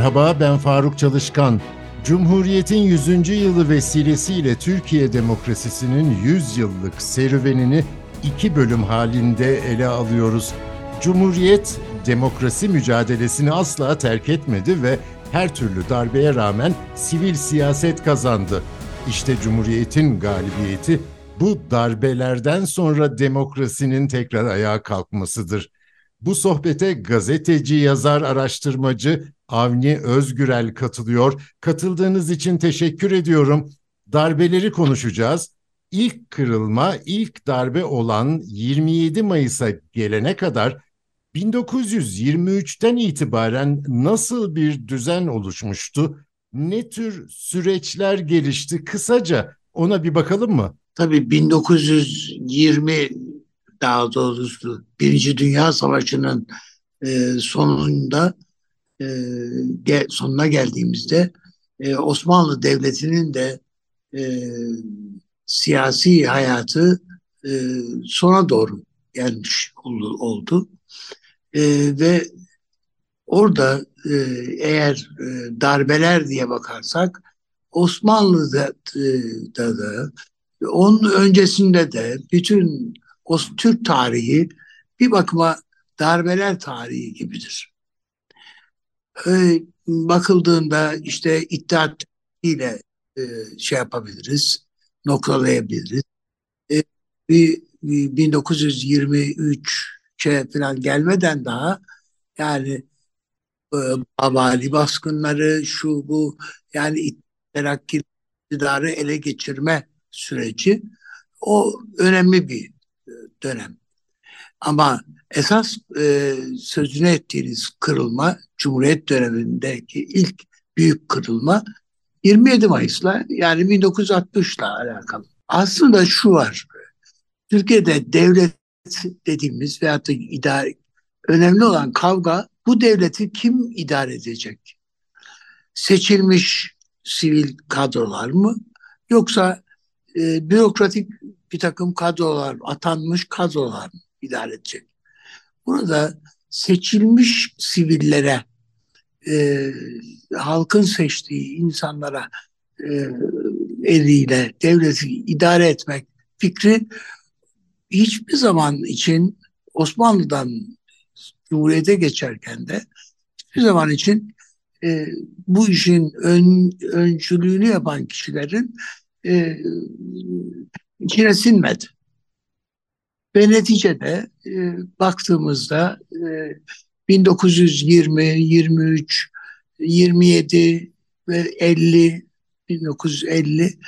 Merhaba ben Faruk Çalışkan. Cumhuriyetin 100. yılı vesilesiyle Türkiye demokrasisinin 100 yıllık serüvenini iki bölüm halinde ele alıyoruz. Cumhuriyet demokrasi mücadelesini asla terk etmedi ve her türlü darbeye rağmen sivil siyaset kazandı. İşte Cumhuriyet'in galibiyeti bu darbelerden sonra demokrasinin tekrar ayağa kalkmasıdır. Bu sohbete gazeteci, yazar, araştırmacı Avni Özgürel katılıyor. Katıldığınız için teşekkür ediyorum. Darbeleri konuşacağız. İlk kırılma, ilk darbe olan 27 Mayıs'a gelene kadar 1923'ten itibaren nasıl bir düzen oluşmuştu? Ne tür süreçler gelişti? Kısaca ona bir bakalım mı? Tabii 1920 daha doğrusu Birinci Dünya Savaşı'nın e, sonunda e, sonuna geldiğimizde e, Osmanlı Devleti'nin de e, siyasi hayatı sona doğru gelmiş oldu. ve orada eğer darbeler diye bakarsak Osmanlı'da da, da onun öncesinde de bütün o Türk tarihi bir bakıma darbeler tarihi gibidir. Ee, bakıldığında işte İttihat ile e, şey yapabiliriz, noktalayabiliriz. E, bir, bir 1923 şey falan gelmeden daha yani e, Babali baskınları şu bu yani terakki iktidarı ele geçirme süreci o önemli bir dönem. Ama esas e, sözünü ettiğiniz kırılma, Cumhuriyet dönemindeki ilk büyük kırılma 27 Mayıs'la yani 1960'la alakalı. Aslında şu var, Türkiye'de devlet dediğimiz veyahut da idare, önemli olan kavga bu devleti kim idare edecek? Seçilmiş sivil kadrolar mı? Yoksa e, bürokratik bir takım kadrolar, atanmış kadrolar idare edecek. Burada seçilmiş sivillere, e, halkın seçtiği insanlara e, eliyle devleti idare etmek fikri hiçbir zaman için Osmanlı'dan Cumhuriyet'e geçerken de hiçbir zaman için e, bu işin ön, öncülüğünü yapan kişilerin e, içine sinmedi. Ve neticede e, baktığımızda e, 1920, 23, 27 ve 50, 1950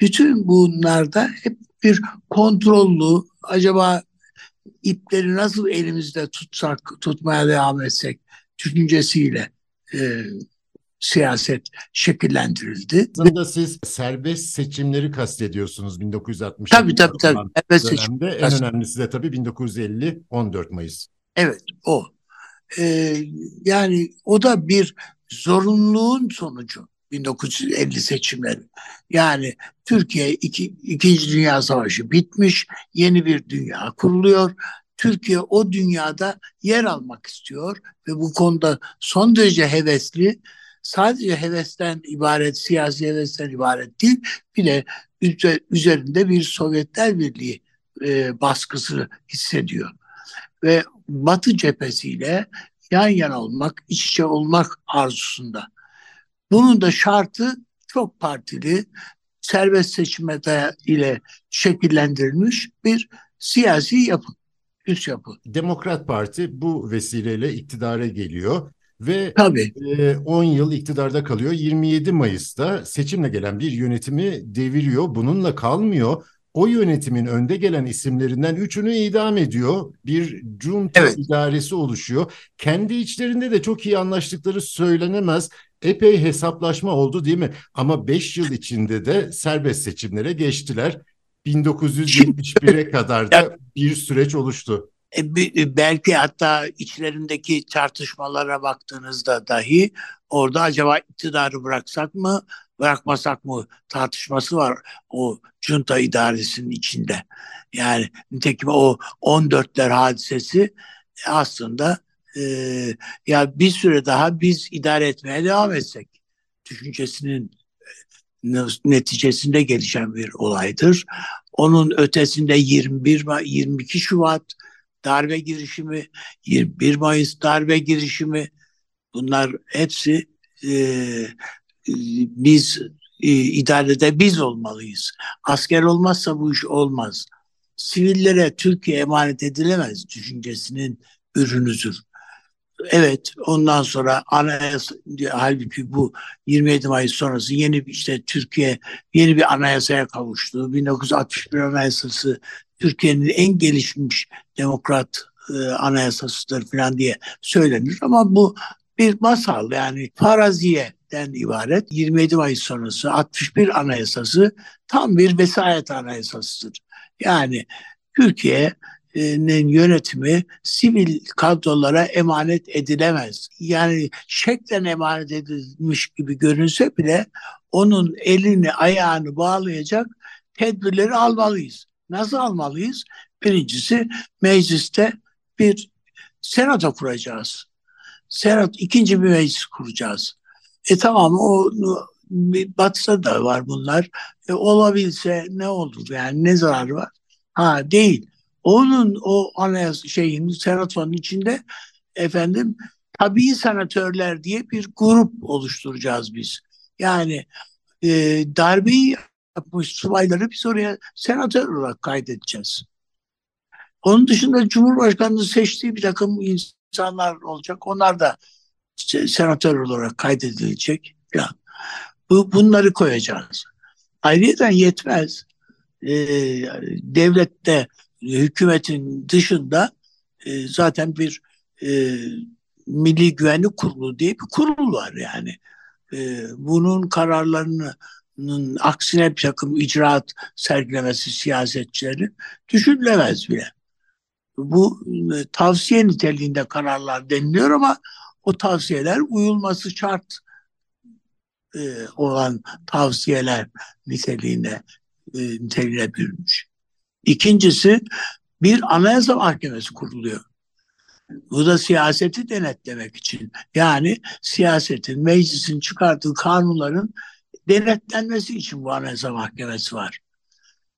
bütün bunlarda hep bir kontrollü acaba ipleri nasıl elimizde tutsak, tutmaya devam etsek düşüncesiyle e, siyaset şekillendirildi. Aslında siz serbest seçimleri kastediyorsunuz 1960. Tabii tabii tabii. Evet, seçim. En önemlisi de tabii 1950 14 Mayıs. Evet o. Ee, yani o da bir zorunluluğun sonucu 1950 seçimleri. Yani Türkiye iki, İkinci Dünya Savaşı bitmiş, yeni bir dünya kuruluyor. Türkiye o dünyada yer almak istiyor ve bu konuda son derece hevesli sadece hevesten ibaret, siyasi hevesten ibaret değil, bir de üzerinde bir Sovyetler Birliği e, baskısı hissediyor. Ve Batı cephesiyle yan yana olmak, iç içe olmak arzusunda. Bunun da şartı çok partili, serbest seçime ile şekillendirilmiş bir siyasi yapı, üst yapı. Demokrat Parti bu vesileyle iktidara geliyor ve Tabii. E, 10 yıl iktidarda kalıyor. 27 Mayıs'ta seçimle gelen bir yönetimi deviriyor. Bununla kalmıyor. O yönetimin önde gelen isimlerinden üçünü idam ediyor. Bir junta evet. idaresi oluşuyor. Kendi içlerinde de çok iyi anlaştıkları söylenemez. Epey hesaplaşma oldu değil mi? Ama 5 yıl içinde de serbest seçimlere geçtiler. 1971'e kadar da bir süreç oluştu. E, e, belki hatta içlerindeki tartışmalara baktığınızda dahi orada acaba iktidarı bıraksak mı bırakmasak mı tartışması var o junta idaresinin içinde. Yani nitekim o 14'ler hadisesi aslında e, ya bir süre daha biz idare etmeye devam etsek düşüncesinin neticesinde gelişen bir olaydır. Onun ötesinde 21 22 Şubat darbe girişimi, 21 Mayıs darbe girişimi bunlar hepsi e, biz e, idarede biz olmalıyız. Asker olmazsa bu iş olmaz. Sivillere Türkiye emanet edilemez düşüncesinin ürünüdür. Evet ondan sonra anayasa halbuki bu 27 Mayıs sonrası yeni bir işte Türkiye yeni bir anayasaya kavuştu. 1961 Anayasası Türkiye'nin en gelişmiş demokrat e, anayasasıdır falan diye söylenir ama bu bir masal yani faraziyeden ibaret 27 Mayıs sonrası 61 anayasası tam bir vesayet anayasasıdır. Yani Türkiye yönetimi sivil kadrolara emanet edilemez. Yani şeklen emanet edilmiş gibi görünse bile onun elini ayağını bağlayacak tedbirleri almalıyız. Nasıl almalıyız? Birincisi mecliste bir senato kuracağız. Senat ikinci bir meclis kuracağız. E tamam o Batı'da da var bunlar. E, olabilse ne olur yani ne zararı var? Ha değil. Onun o anayasa şeyin senatonun içinde efendim tabii senatörler diye bir grup oluşturacağız biz. Yani e, darbeyi yapmış subayları biz oraya senatör olarak kaydedeceğiz. Onun dışında Cumhurbaşkanı'nın seçtiği bir takım insanlar olacak. Onlar da senatör olarak kaydedilecek. Ya. Bu, bunları koyacağız. Ayrıca yetmez. Ee, devlette hükümetin dışında e, zaten bir e, Milli Güvenlik Kurulu diye bir kurul var yani. E, bunun kararlarının aksine bir takım icraat sergilemesi siyasetçilerin düşünülemez bile. Bu e, tavsiye niteliğinde kararlar deniliyor ama o tavsiyeler uyulması şart e, olan tavsiyeler e, niteliğine bürünmüş. İkincisi bir anayasa mahkemesi kuruluyor. Bu da siyaseti denetlemek için. Yani siyasetin, meclisin çıkardığı kanunların denetlenmesi için bu anayasa mahkemesi var.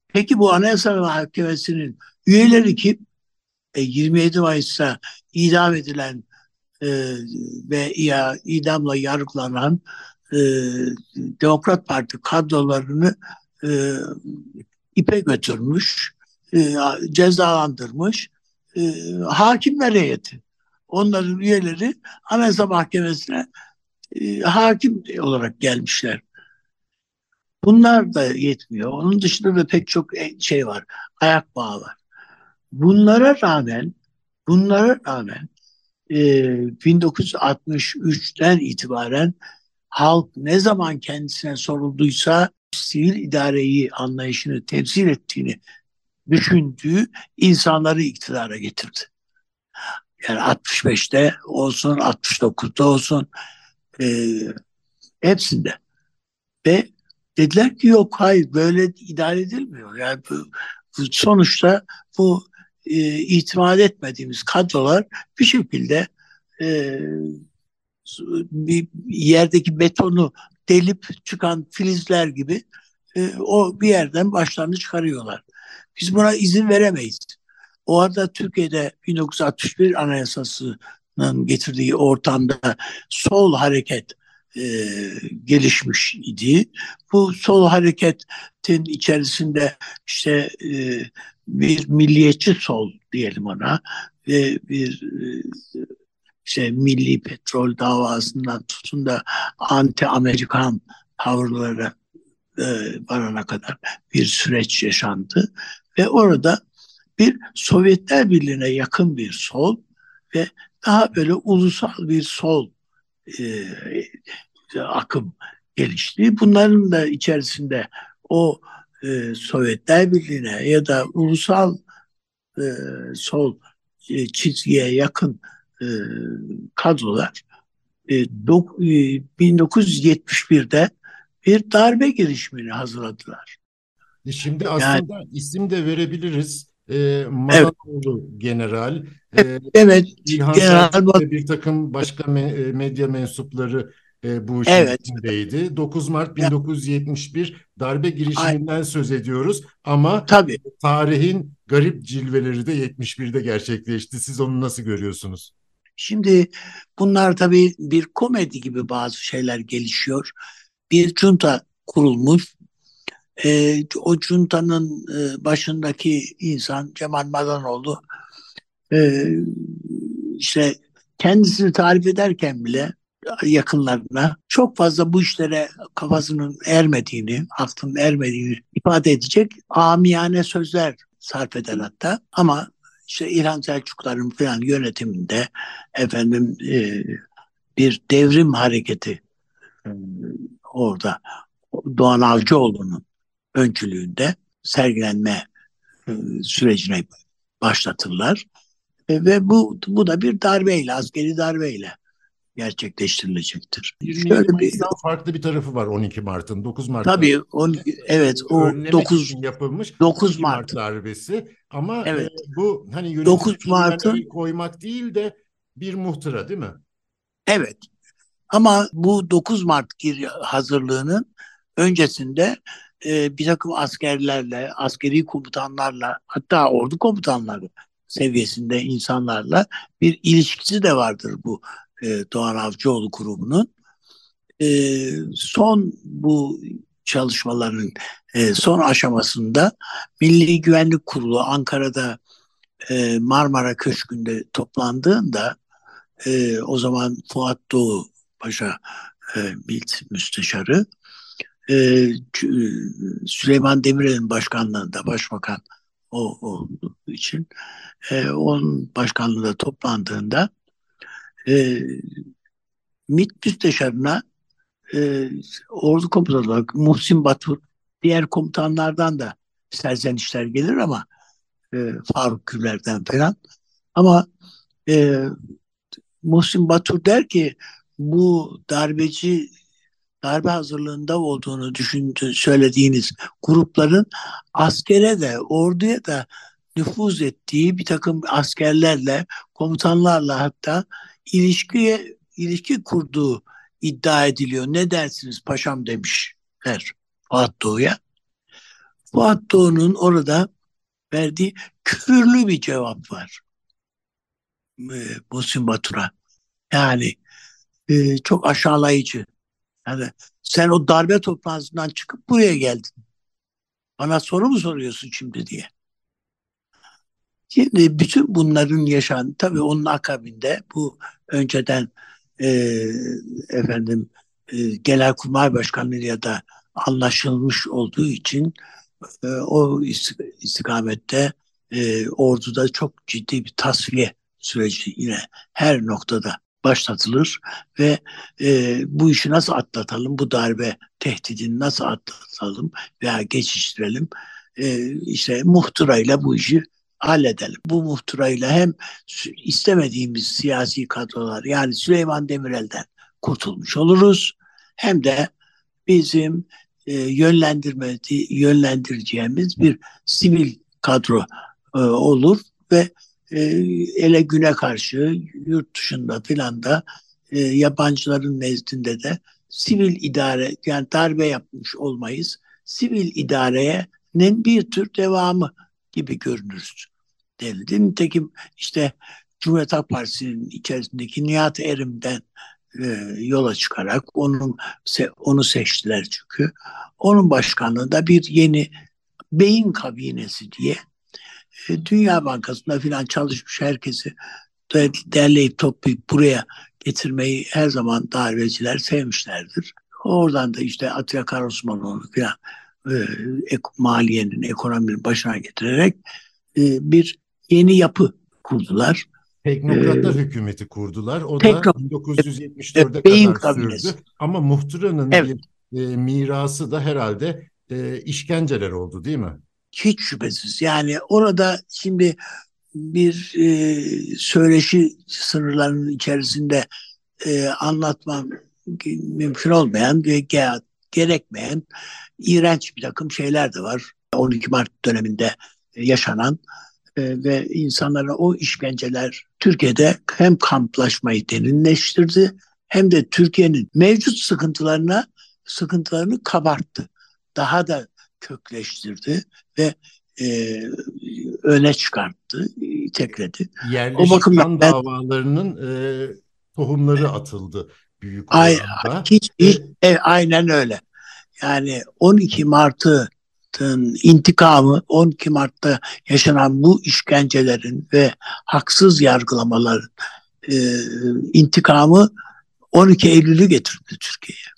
Peki bu anayasa mahkemesinin üyeleri kim? E, 27 Mayıs'ta idam edilen e, ve ya idamla yargılanan e, Demokrat Parti kadrolarını e, ipe götürmüş e, cezalandırmış e, hakimler heyeti. Onların üyeleri Anayasa Mahkemesi'ne e, hakim olarak gelmişler. Bunlar da yetmiyor. Onun dışında da pek çok e, şey var. Ayak bağı var. Bunlara rağmen bunlara rağmen e, 1963'ten itibaren halk ne zaman kendisine sorulduysa sivil idareyi anlayışını temsil ettiğini düşündüğü insanları iktidara getirdi. Yani 65'te olsun, 69'da olsun e, hepsinde. Ve dediler ki yok hayır böyle idare edilmiyor. Yani bu, bu sonuçta bu e, itimat etmediğimiz kadrolar bir şekilde e, bir yerdeki betonu delip çıkan filizler gibi e, o bir yerden başlarını çıkarıyorlar. Biz buna izin veremeyiz. O arada Türkiye'de 1961 Anayasası'nın getirdiği ortamda sol hareket e, gelişmiş idi. Bu sol hareketin içerisinde işte e, bir milliyetçi sol diyelim ona ve bir işte milli petrol davasından tutun da anti Amerikan tavırları e, varana kadar bir süreç yaşandı ve orada bir Sovyetler Birliği'ne yakın bir sol ve daha böyle ulusal bir sol e, akım gelişti. Bunların da içerisinde o e, Sovyetler Birliği'ne ya da ulusal e, sol e, çizgiye yakın e, kadrolar e, dok, e, 1971'de bir darbe girişimini hazırladılar. E şimdi aslında yani, isim de verebiliriz. e, Madanoğlu evet. general, e, evet, İlhan general bir takım başka me e, medya mensupları e, bu işin evet. içindeydi. 9 Mart 1971 darbe girişiminden Aynen. söz ediyoruz ama Tabii. tarihin garip cilveleri de 71'de gerçekleşti. Siz onu nasıl görüyorsunuz? Şimdi bunlar tabii bir komedi gibi bazı şeyler gelişiyor. Bir junta kurulmuş. E, o juntanın e, başındaki insan Cemal Madanoğlu e, işte kendisini tarif ederken bile yakınlarına çok fazla bu işlere kafasının ermediğini, aklının ermediğini ifade edecek amiyane sözler sarf eder hatta. Ama işte İlhan Selçukların falan yönetiminde efendim e, bir devrim hareketi e, orada Doğan Avcıoğlu'nun öncülüğünde sergilenme e, sürecine başlatırlar. E, ve bu bu da bir darbeyle, askeri darbeyle gerçekleştirilecektir. 20 Şöyle Mayıs'tan bir, farklı bir tarafı var 12 Mart'ın. 9 Mart'ta. Tabii on, evet o 9 yapılmış 9 Mart. Mart darbesi ama evet. e, bu hani 9 Mart'ın koymak değil de bir muhtıra değil mi? Evet. Ama bu 9 Mart hazırlığının öncesinde e, bir takım askerlerle, askeri komutanlarla hatta ordu komutanları seviyesinde insanlarla bir ilişkisi de vardır bu e, Doğan Avcıoğlu grubunun. E, son bu çalışmaların e, son aşamasında Milli Güvenlik Kurulu Ankara'da e, Marmara Köşkü'nde toplandığında e, o zaman Fuat Doğu Paşa e, MİLT Müsteşarı e, Süleyman Demirel'in başkanlığında başbakan o olduğu için e, onun başkanlığında toplandığında e, MİT müsteşarına e, ordu komutanı Muhsin Batur diğer komutanlardan da serzenişler gelir ama e, Faruk Güller'den falan. Ama e, Muhsin Batur der ki bu darbeci darbe hazırlığında olduğunu düşündü, söylediğiniz grupların askere de orduya da nüfuz ettiği bir takım askerlerle, komutanlarla hatta ilişkiye ilişki kurduğu iddia ediliyor. Ne dersiniz paşam demişler Fuat Doğu'ya. Fuat Doğu'nun orada verdiği küfürlü bir cevap var. E, Muhsin Batur'a. Yani e, çok aşağılayıcı. Yani sen o darbe toplantısından çıkıp buraya geldin. Bana soru mu soruyorsun şimdi diye. Şimdi bütün bunların yaşan tabii onun akabinde bu önceden e, efendim e, Genelkurmay Başkanlığı ya da anlaşılmış olduğu için e, o istikamette e, orduda çok ciddi bir tasfiye süreci yine her noktada başlatılır ve e, bu işi nasıl atlatalım, bu darbe tehdidini nasıl atlatalım veya geçiştirelim, e, işte muhtırayla bu işi halledelim. Bu muhtırayla hem istemediğimiz siyasi kadrolar yani Süleyman Demirel'den kurtulmuş oluruz hem de bizim e, yönlendirme yönlendireceğimiz bir sivil kadro e, olur ve e, ele güne karşı yurt dışında filan da e, yabancıların nezdinde de sivil idare yani darbe yapmış olmayız. Sivil idarenin bir tür devamı gibi görünürüz denildi. Nitekim işte Cumhuriyet Halk Partisi'nin içerisindeki Nihat Erim'den e, yola çıkarak onun onu seçtiler çünkü. Onun başkanlığında bir yeni beyin kabinesi diye e, Dünya Bankası'nda filan çalışmış herkesi derleyip toplayıp buraya getirmeyi her zaman darbeciler sevmişlerdir. Oradan da işte Atilla Karosmanoğlu filan e, maliyenin, ekonominin başına getirerek e, bir yeni yapı kurdular. Teknokratlar ee, hükümeti kurdular. O da 1974'e kadar kabinesi. sürdü. Ama muhtıranın evet. bir e, mirası da herhalde e, işkenceler oldu değil mi? Hiç şüphesiz. Yani orada şimdi bir e, söyleşi sınırlarının içerisinde e, anlatmam mümkün olmayan ve gerekmeyen iğrenç bir takım şeyler de var. 12 Mart döneminde yaşanan e, ve insanlara o işkenceler Türkiye'de hem kamplaşmayı derinleştirdi hem de Türkiye'nin mevcut sıkıntılarına sıkıntılarını kabarttı. Daha da kökleştirdi ve e, öne çıkarttı, tekledi. Yerleşik o bakımdan ben, davalarının e, tohumları atıldı büyük ay, oranda. Hiç, hiç, e, aynen öyle. Yani 12 Mart'ın intikamı 12 Mart'ta yaşanan bu işkencelerin ve haksız yargılamaların e, intikamı 12 Eylül'ü getirdi Türkiye'ye.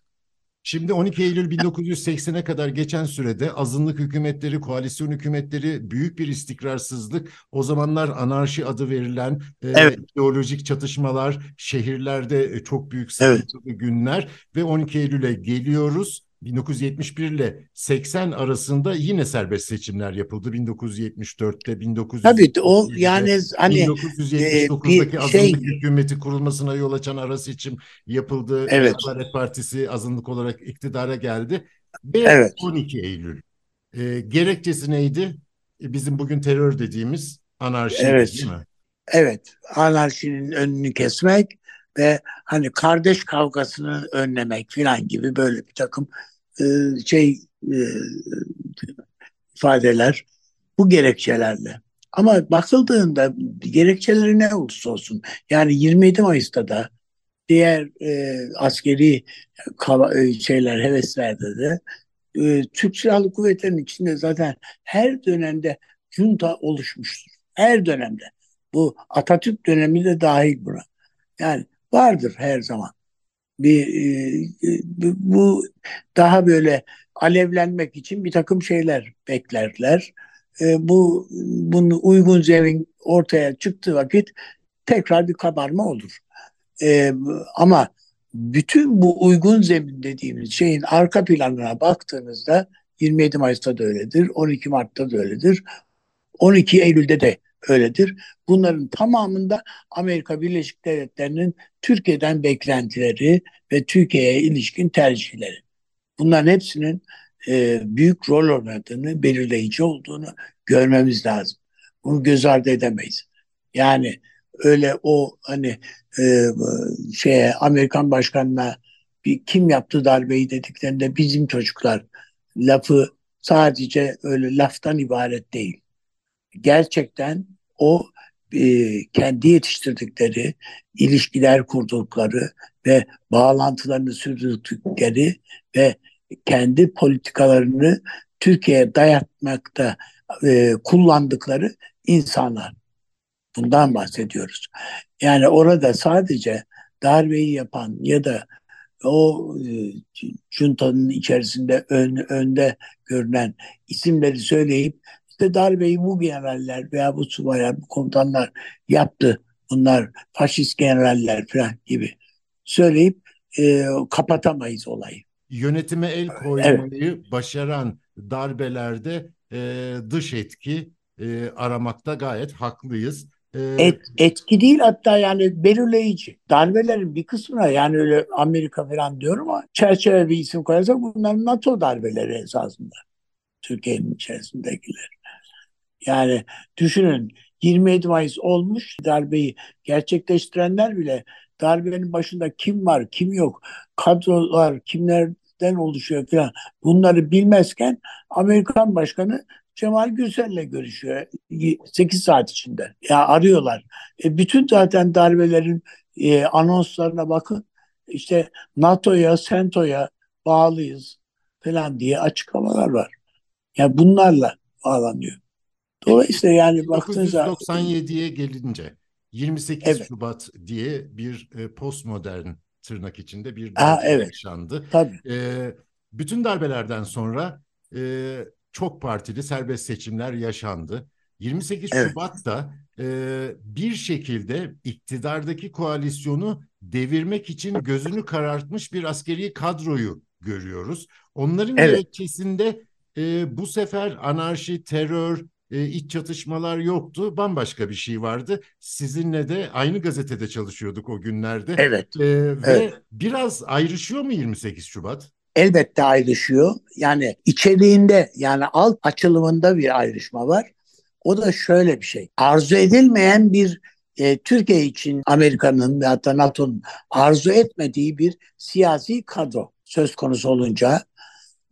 Şimdi 12 Eylül 1980'e kadar geçen sürede azınlık hükümetleri, koalisyon hükümetleri büyük bir istikrarsızlık, o zamanlar anarşi adı verilen e, evet. ideolojik çatışmalar, şehirlerde çok büyük sıkıntılı evet. günler ve 12 Eylül'e geliyoruz. 1971 ile 80 arasında yine serbest seçimler yapıldı. 1974'te, 1900 Tabii o yani hani 1979'daki e, şey, azınlık hükümeti kurulmasına yol açan ara seçim yapıldı. Evet. Adalet Partisi azınlık olarak iktidara geldi. Ve evet. 12 Eylül. E, gerekçesi neydi? E, bizim bugün terör dediğimiz anarşi evet. değil mi? Evet. Anarşinin önünü kesmek ve hani kardeş kavgasını önlemek filan gibi böyle bir takım e, şey e, ifadeler bu gerekçelerle. Ama bakıldığında gerekçeleri ne olursa olsun yani 27 Mayıs'ta da diğer e, askeri e, şeyler heveslerde de e, Türk Silahlı Kuvvetleri'nin içinde zaten her dönemde junta oluşmuştur. Her dönemde. Bu Atatürk dönemi de dahil buna. Yani vardır her zaman. Bir e, bu daha böyle alevlenmek için bir takım şeyler beklerler. E, bu bunun uygun zemin ortaya çıktığı vakit tekrar bir kabarma olur. E, ama bütün bu uygun zemin dediğimiz şeyin arka planına baktığınızda 27 Mayıs'ta da öyledir, 12 Mart'ta da öyledir, 12 Eylül'de de öyledir. Bunların tamamında Amerika Birleşik Devletleri'nin Türkiye'den beklentileri ve Türkiye'ye ilişkin tercihleri. Bunların hepsinin e, büyük rol oynadığını, belirleyici olduğunu görmemiz lazım. Bunu göz ardı edemeyiz. Yani öyle o hani e, şeye Amerikan başkanına bir kim yaptı darbeyi dediklerinde bizim çocuklar lafı sadece öyle laftan ibaret değil gerçekten o e, kendi yetiştirdikleri, ilişkiler kurdukları ve bağlantılarını sürdürdükleri ve kendi politikalarını Türkiye'ye dayatmakta e, kullandıkları insanlar. Bundan bahsediyoruz. Yani orada sadece darbeyi yapan ya da o e, juntanın içerisinde ön, önde görünen isimleri söyleyip işte darbeyi bu generaller veya bu subaylar, bu komutanlar yaptı. Bunlar faşist generaller falan gibi söyleyip e, kapatamayız olayı. Yönetime el koymayı evet. başaran darbelerde e, dış etki e, aramakta gayet haklıyız. E, Et, etki değil hatta yani belirleyici. Darbelerin bir kısmına yani öyle Amerika falan diyorum ama çerçeve bir isim koyarsak bunlar NATO darbeleri esasında. Türkiye'nin içerisindekiler. Yani düşünün 27 Mayıs olmuş darbeyi gerçekleştirenler bile darbenin başında kim var kim yok kadrolar kimlerden oluşuyor falan bunları bilmezken Amerikan Başkanı Cemal Gürsel'le görüşüyor 8 saat içinde. Ya arıyorlar. E, bütün zaten darbelerin e, anonslarına bakın. İşte NATO'ya, SENTO'ya bağlıyız falan diye açıklamalar var. Ya yani bunlarla bağlanıyor. Dolayısıyla yani baktığınızda 1997'ye gelince 28 evet. Şubat diye bir e, postmodern tırnak içinde bir darbe evet. yaşandı. Tabii. E, bütün darbelerden sonra e, çok partili serbest seçimler yaşandı. 28 evet. Şubat'ta e, bir şekilde iktidardaki koalisyonu devirmek için gözünü karartmış bir askeri kadroyu görüyoruz. Onların evet. gerekçesinde e, bu sefer anarşi, terör, e, iç çatışmalar yoktu. Bambaşka bir şey vardı. Sizinle de aynı gazetede çalışıyorduk o günlerde. Evet. E, ve evet. biraz ayrışıyor mu 28 Şubat? Elbette ayrışıyor. Yani içeriğinde yani alt açılımında bir ayrışma var. O da şöyle bir şey. Arzu edilmeyen bir e, Türkiye için Amerika'nın ve hatta NATO'nun arzu etmediği bir siyasi kadro söz konusu olunca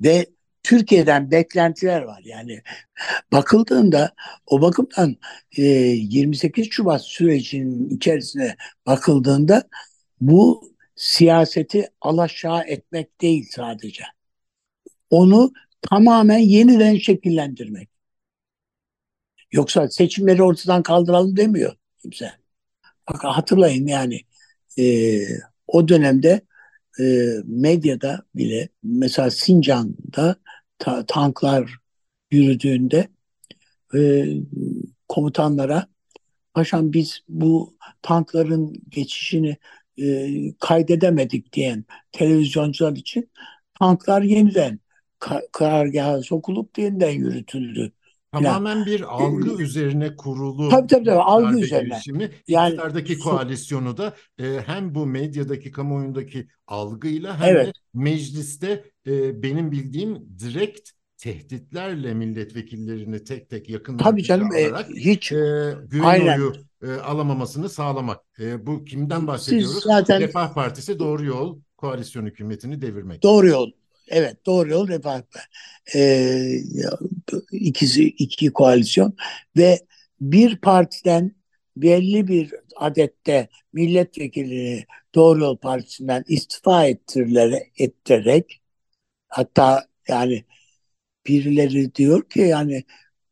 ve Türkiye'den beklentiler var. Yani bakıldığında o bakımdan e, 28 Şubat sürecinin içerisine bakıldığında bu siyaseti alaşağı etmek değil sadece. Onu tamamen yeniden şekillendirmek. Yoksa seçimleri ortadan kaldıralım demiyor kimse. Bak hatırlayın yani e, o dönemde e, medyada bile mesela Sincan'da ta, tanklar yürüdüğünde e, komutanlara paşam biz bu tankların geçişini e, kaydedemedik diyen televizyoncular için tanklar yeniden ka- karargaha sokulup yeniden yürütüldü. Tamamen bir algı üzerine kurulu tabii, tabii, tabii, algı üzerine. girişimi. Yani İktidardaki koalisyonu da e, hem bu medyadaki, kamuoyundaki algıyla hem Evet. de mecliste e, benim bildiğim direkt tehditlerle milletvekillerini tek tek yakından tabii canım e, alarak hiç e, güven Aynen. oyu e, alamamasını sağlamak. E, bu kimden bahsediyoruz? siz zaten Refah Partisi doğru yol koalisyon hükümetini devirmek. Doğru yol. Evet doğru yol Refah ee, ikisi iki koalisyon ve bir partiden belli bir adette milletvekilini Doğru Yol Partisi'nden istifa ettirirler, ettirerek hatta yani birileri diyor ki yani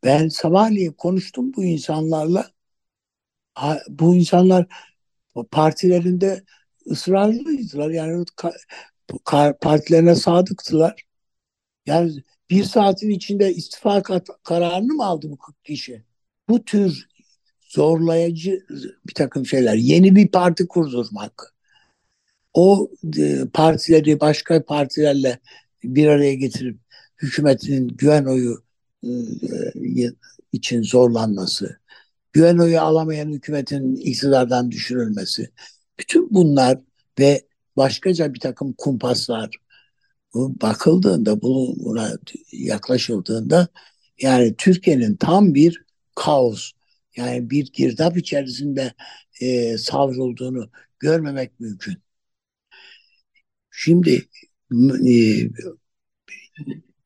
ben sabahleyin konuştum bu insanlarla. Bu insanlar partilerinde ısrarlıydılar. Yani partilerine sadıktılar. Yani bir saatin içinde istifa kararını mı aldı bu kişi? Bu tür zorlayıcı bir takım şeyler. Yeni bir parti kurdurmak. O e, partileri başka partilerle bir araya getirip hükümetin güven oyu e, e, için zorlanması, güven oyu alamayan hükümetin iktidardan düşürülmesi. Bütün bunlar ve başkaca bir takım kumpaslar bu bakıldığında bu- buna yaklaşıldığında yani Türkiye'nin tam bir kaos yani bir girdap içerisinde e, savrulduğunu görmemek mümkün. Şimdi e,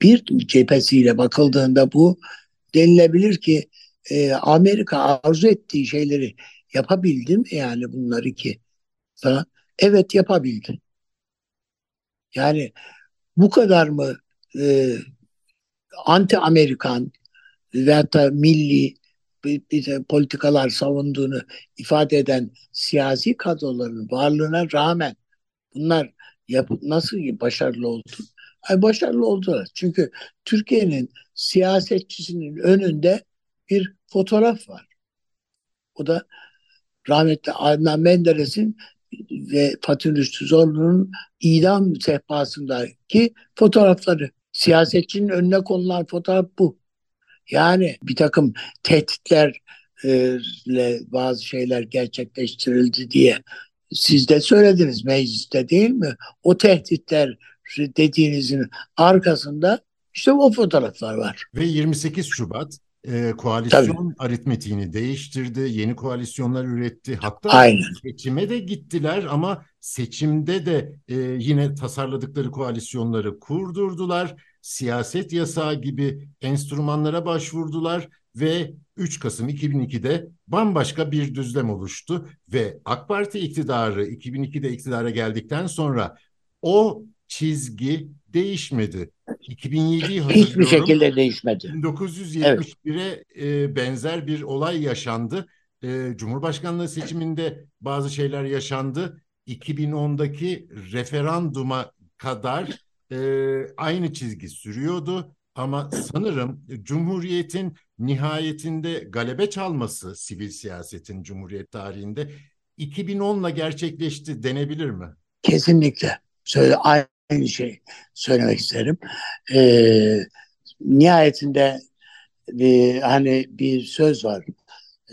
bir cephesiyle bakıldığında bu denilebilir ki e, Amerika arzu ettiği şeyleri yapabildi mi yani bunları ki falan? Evet yapabildi. Yani bu kadar mı e, anti Amerikan ve hatta milli de politikalar savunduğunu ifade eden siyasi kadroların varlığına rağmen bunlar yap nasıl başarılı oldu? Ay başarılı oldular. Çünkü Türkiye'nin siyasetçisinin önünde bir fotoğraf var. O da rahmetli Adnan Menderes'in ve Fatih Zorlu'nun idam sehpasındaki fotoğrafları. Siyasetçinin önüne konulan fotoğraf bu. Yani bir takım tehditlerle bazı şeyler gerçekleştirildi diye siz de söylediniz mecliste değil mi? O tehditler dediğinizin arkasında işte o fotoğraflar var. Ve 28 Şubat e, koalisyon aritmetiğini değiştirdi. Yeni koalisyonlar üretti. Hatta Aynen. seçime de gittiler ama seçimde de e, yine tasarladıkları koalisyonları kurdurdular. Siyaset yasağı gibi enstrümanlara başvurdular ve 3 Kasım 2002'de bambaşka bir düzlem oluştu ve AK Parti iktidarı 2002'de iktidara geldikten sonra o çizgi değişmedi. 2007'yi Hiçbir şekilde değişmedi. 1971'e e, benzer bir olay yaşandı. E, Cumhurbaşkanlığı seçiminde bazı şeyler yaşandı. 2010'daki referanduma kadar e, aynı çizgi sürüyordu. Ama sanırım Cumhuriyet'in nihayetinde galebe çalması sivil siyasetin Cumhuriyet tarihinde 2010'la gerçekleşti denebilir mi? Kesinlikle. Söyle, aynı şey söylemek isterim. Ee, nihayetinde bir, hani bir söz var.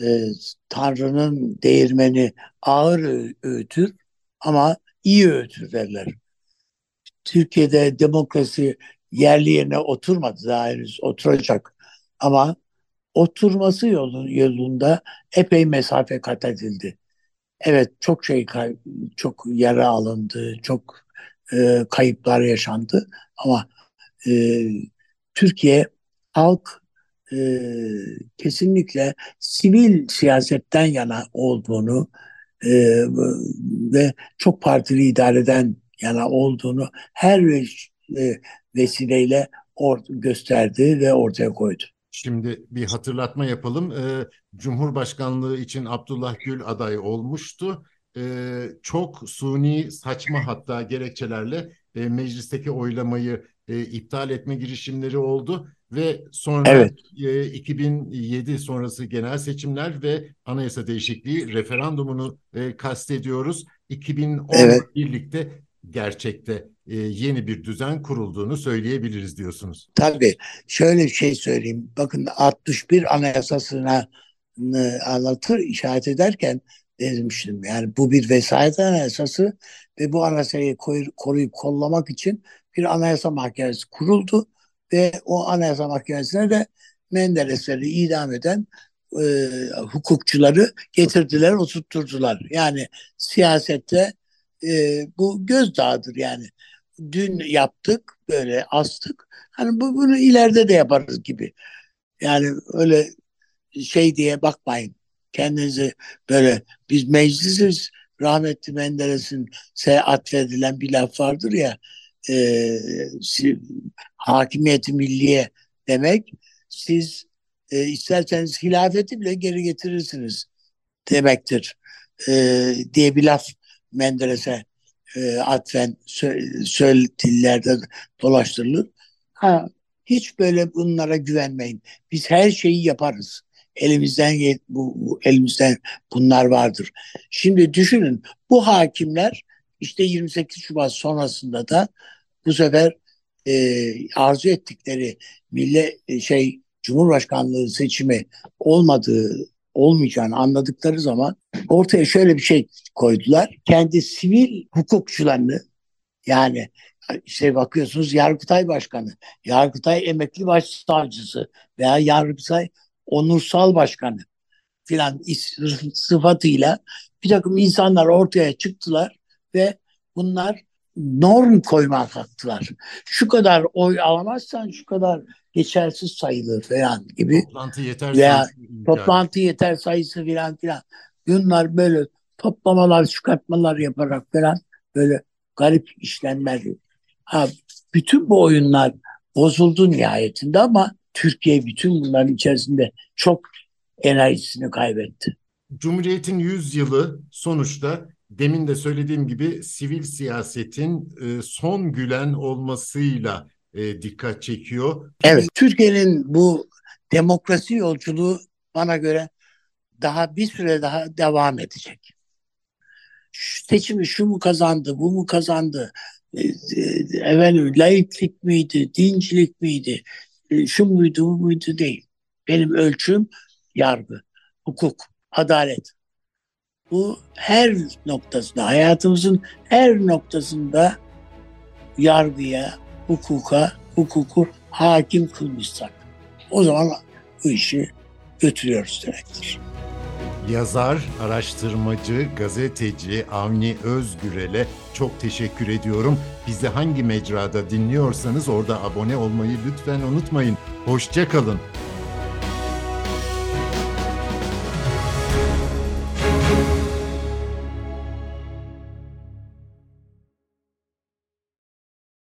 Ee, Tanrı'nın değirmeni ağır öğütür ama iyi öğütür derler. Türkiye'de demokrasi yerli yerine oturmadı daha henüz oturacak. Ama oturması yolu, yolunda epey mesafe kat edildi. Evet çok şey çok yara alındı, çok e, kayıplar yaşandı ama e, Türkiye halk e, kesinlikle sivil siyasetten yana olduğunu e, ve çok partili idareden yana olduğunu her e, vesileyle or- gösterdi ve ortaya koydu. Şimdi bir hatırlatma yapalım. Ee, Cumhurbaşkanlığı için Abdullah Gül aday olmuştu. Ee, çok suni, saçma hatta gerekçelerle e, meclisteki oylamayı e, iptal etme girişimleri oldu ve sonra Evet. e, 2007 sonrası genel seçimler ve anayasa değişikliği referandumunu e, kastediyoruz. 2010 Evet. birlikte gerçekte e, yeni bir düzen kurulduğunu söyleyebiliriz diyorsunuz. Tabii şöyle bir şey söyleyeyim. Bakın 61 anayasasına anlatır, işaret ederken demiştim. Yani bu bir vesayet anayasası ve bu anayasayı koruyup kollamak için bir anayasa mahkemesi kuruldu ve o anayasa mahkemesine de Menderesleri idam eden e, hukukçuları getirdiler, oturtturdular. Yani siyasette e, bu gözdağıdır yani. Dün yaptık, böyle astık. Hani bu, bunu ileride de yaparız gibi. Yani öyle şey diye bakmayın. Kendinizi böyle biz meclisiz rahmetli Menderes'in atfedilen bir laf vardır ya e, si- hakimiyeti milliye demek siz e, isterseniz hilafeti bile geri getirirsiniz demektir e, diye bir laf Menderes'e e, atfen sö- söyle dillerde dolaştırılır. Ha, hiç böyle bunlara güvenmeyin. Biz her şeyi yaparız. Elimizden bu, bu elimizden bunlar vardır. Şimdi düşünün bu hakimler işte 28 Şubat sonrasında da bu sefer e, arzu ettikleri millet e, şey Cumhurbaşkanlığı seçimi olmadığı olmayacağını anladıkları zaman ortaya şöyle bir şey koydular. Kendi sivil hukukçularını yani işte bakıyorsunuz Yargıtay Başkanı, Yargıtay Emekli Başsavcısı veya Yargıtay Onursal Başkanı filan sıfatıyla bir takım insanlar ortaya çıktılar ve bunlar norm koymaya kalktılar. Şu kadar oy alamazsan şu kadar geçersiz sayılır falan gibi. Toplantı yeter Veya sayısı Toplantı yeter sayısı filan filan. Bunlar böyle toplamalar, çıkartmalar yaparak falan böyle garip işlemler. Ha, bütün bu oyunlar bozuldu nihayetinde ama Türkiye bütün bunların içerisinde çok enerjisini kaybetti. Cumhuriyet'in 100 yılı sonuçta demin de söylediğim gibi sivil siyasetin e, son gülen olmasıyla e, dikkat çekiyor. Evet, Türkiye'nin bu demokrasi yolculuğu bana göre daha bir süre daha devam edecek. Şu seçimi şu mu kazandı, bu mu kazandı? E, Efendim, laiklik miydi, dincilik miydi? E, Şu muydu, bu muydu değil. Benim ölçüm yargı, hukuk, adalet. Bu her noktasında, hayatımızın her noktasında yargıya, hukuka, hukuku hakim kılmışsak o zaman bu işi götürüyoruz demektir. Yazar, araştırmacı, gazeteci Avni Özgürel'e çok teşekkür ediyorum. Bizi hangi mecrada dinliyorsanız orada abone olmayı lütfen unutmayın. Hoşça kalın.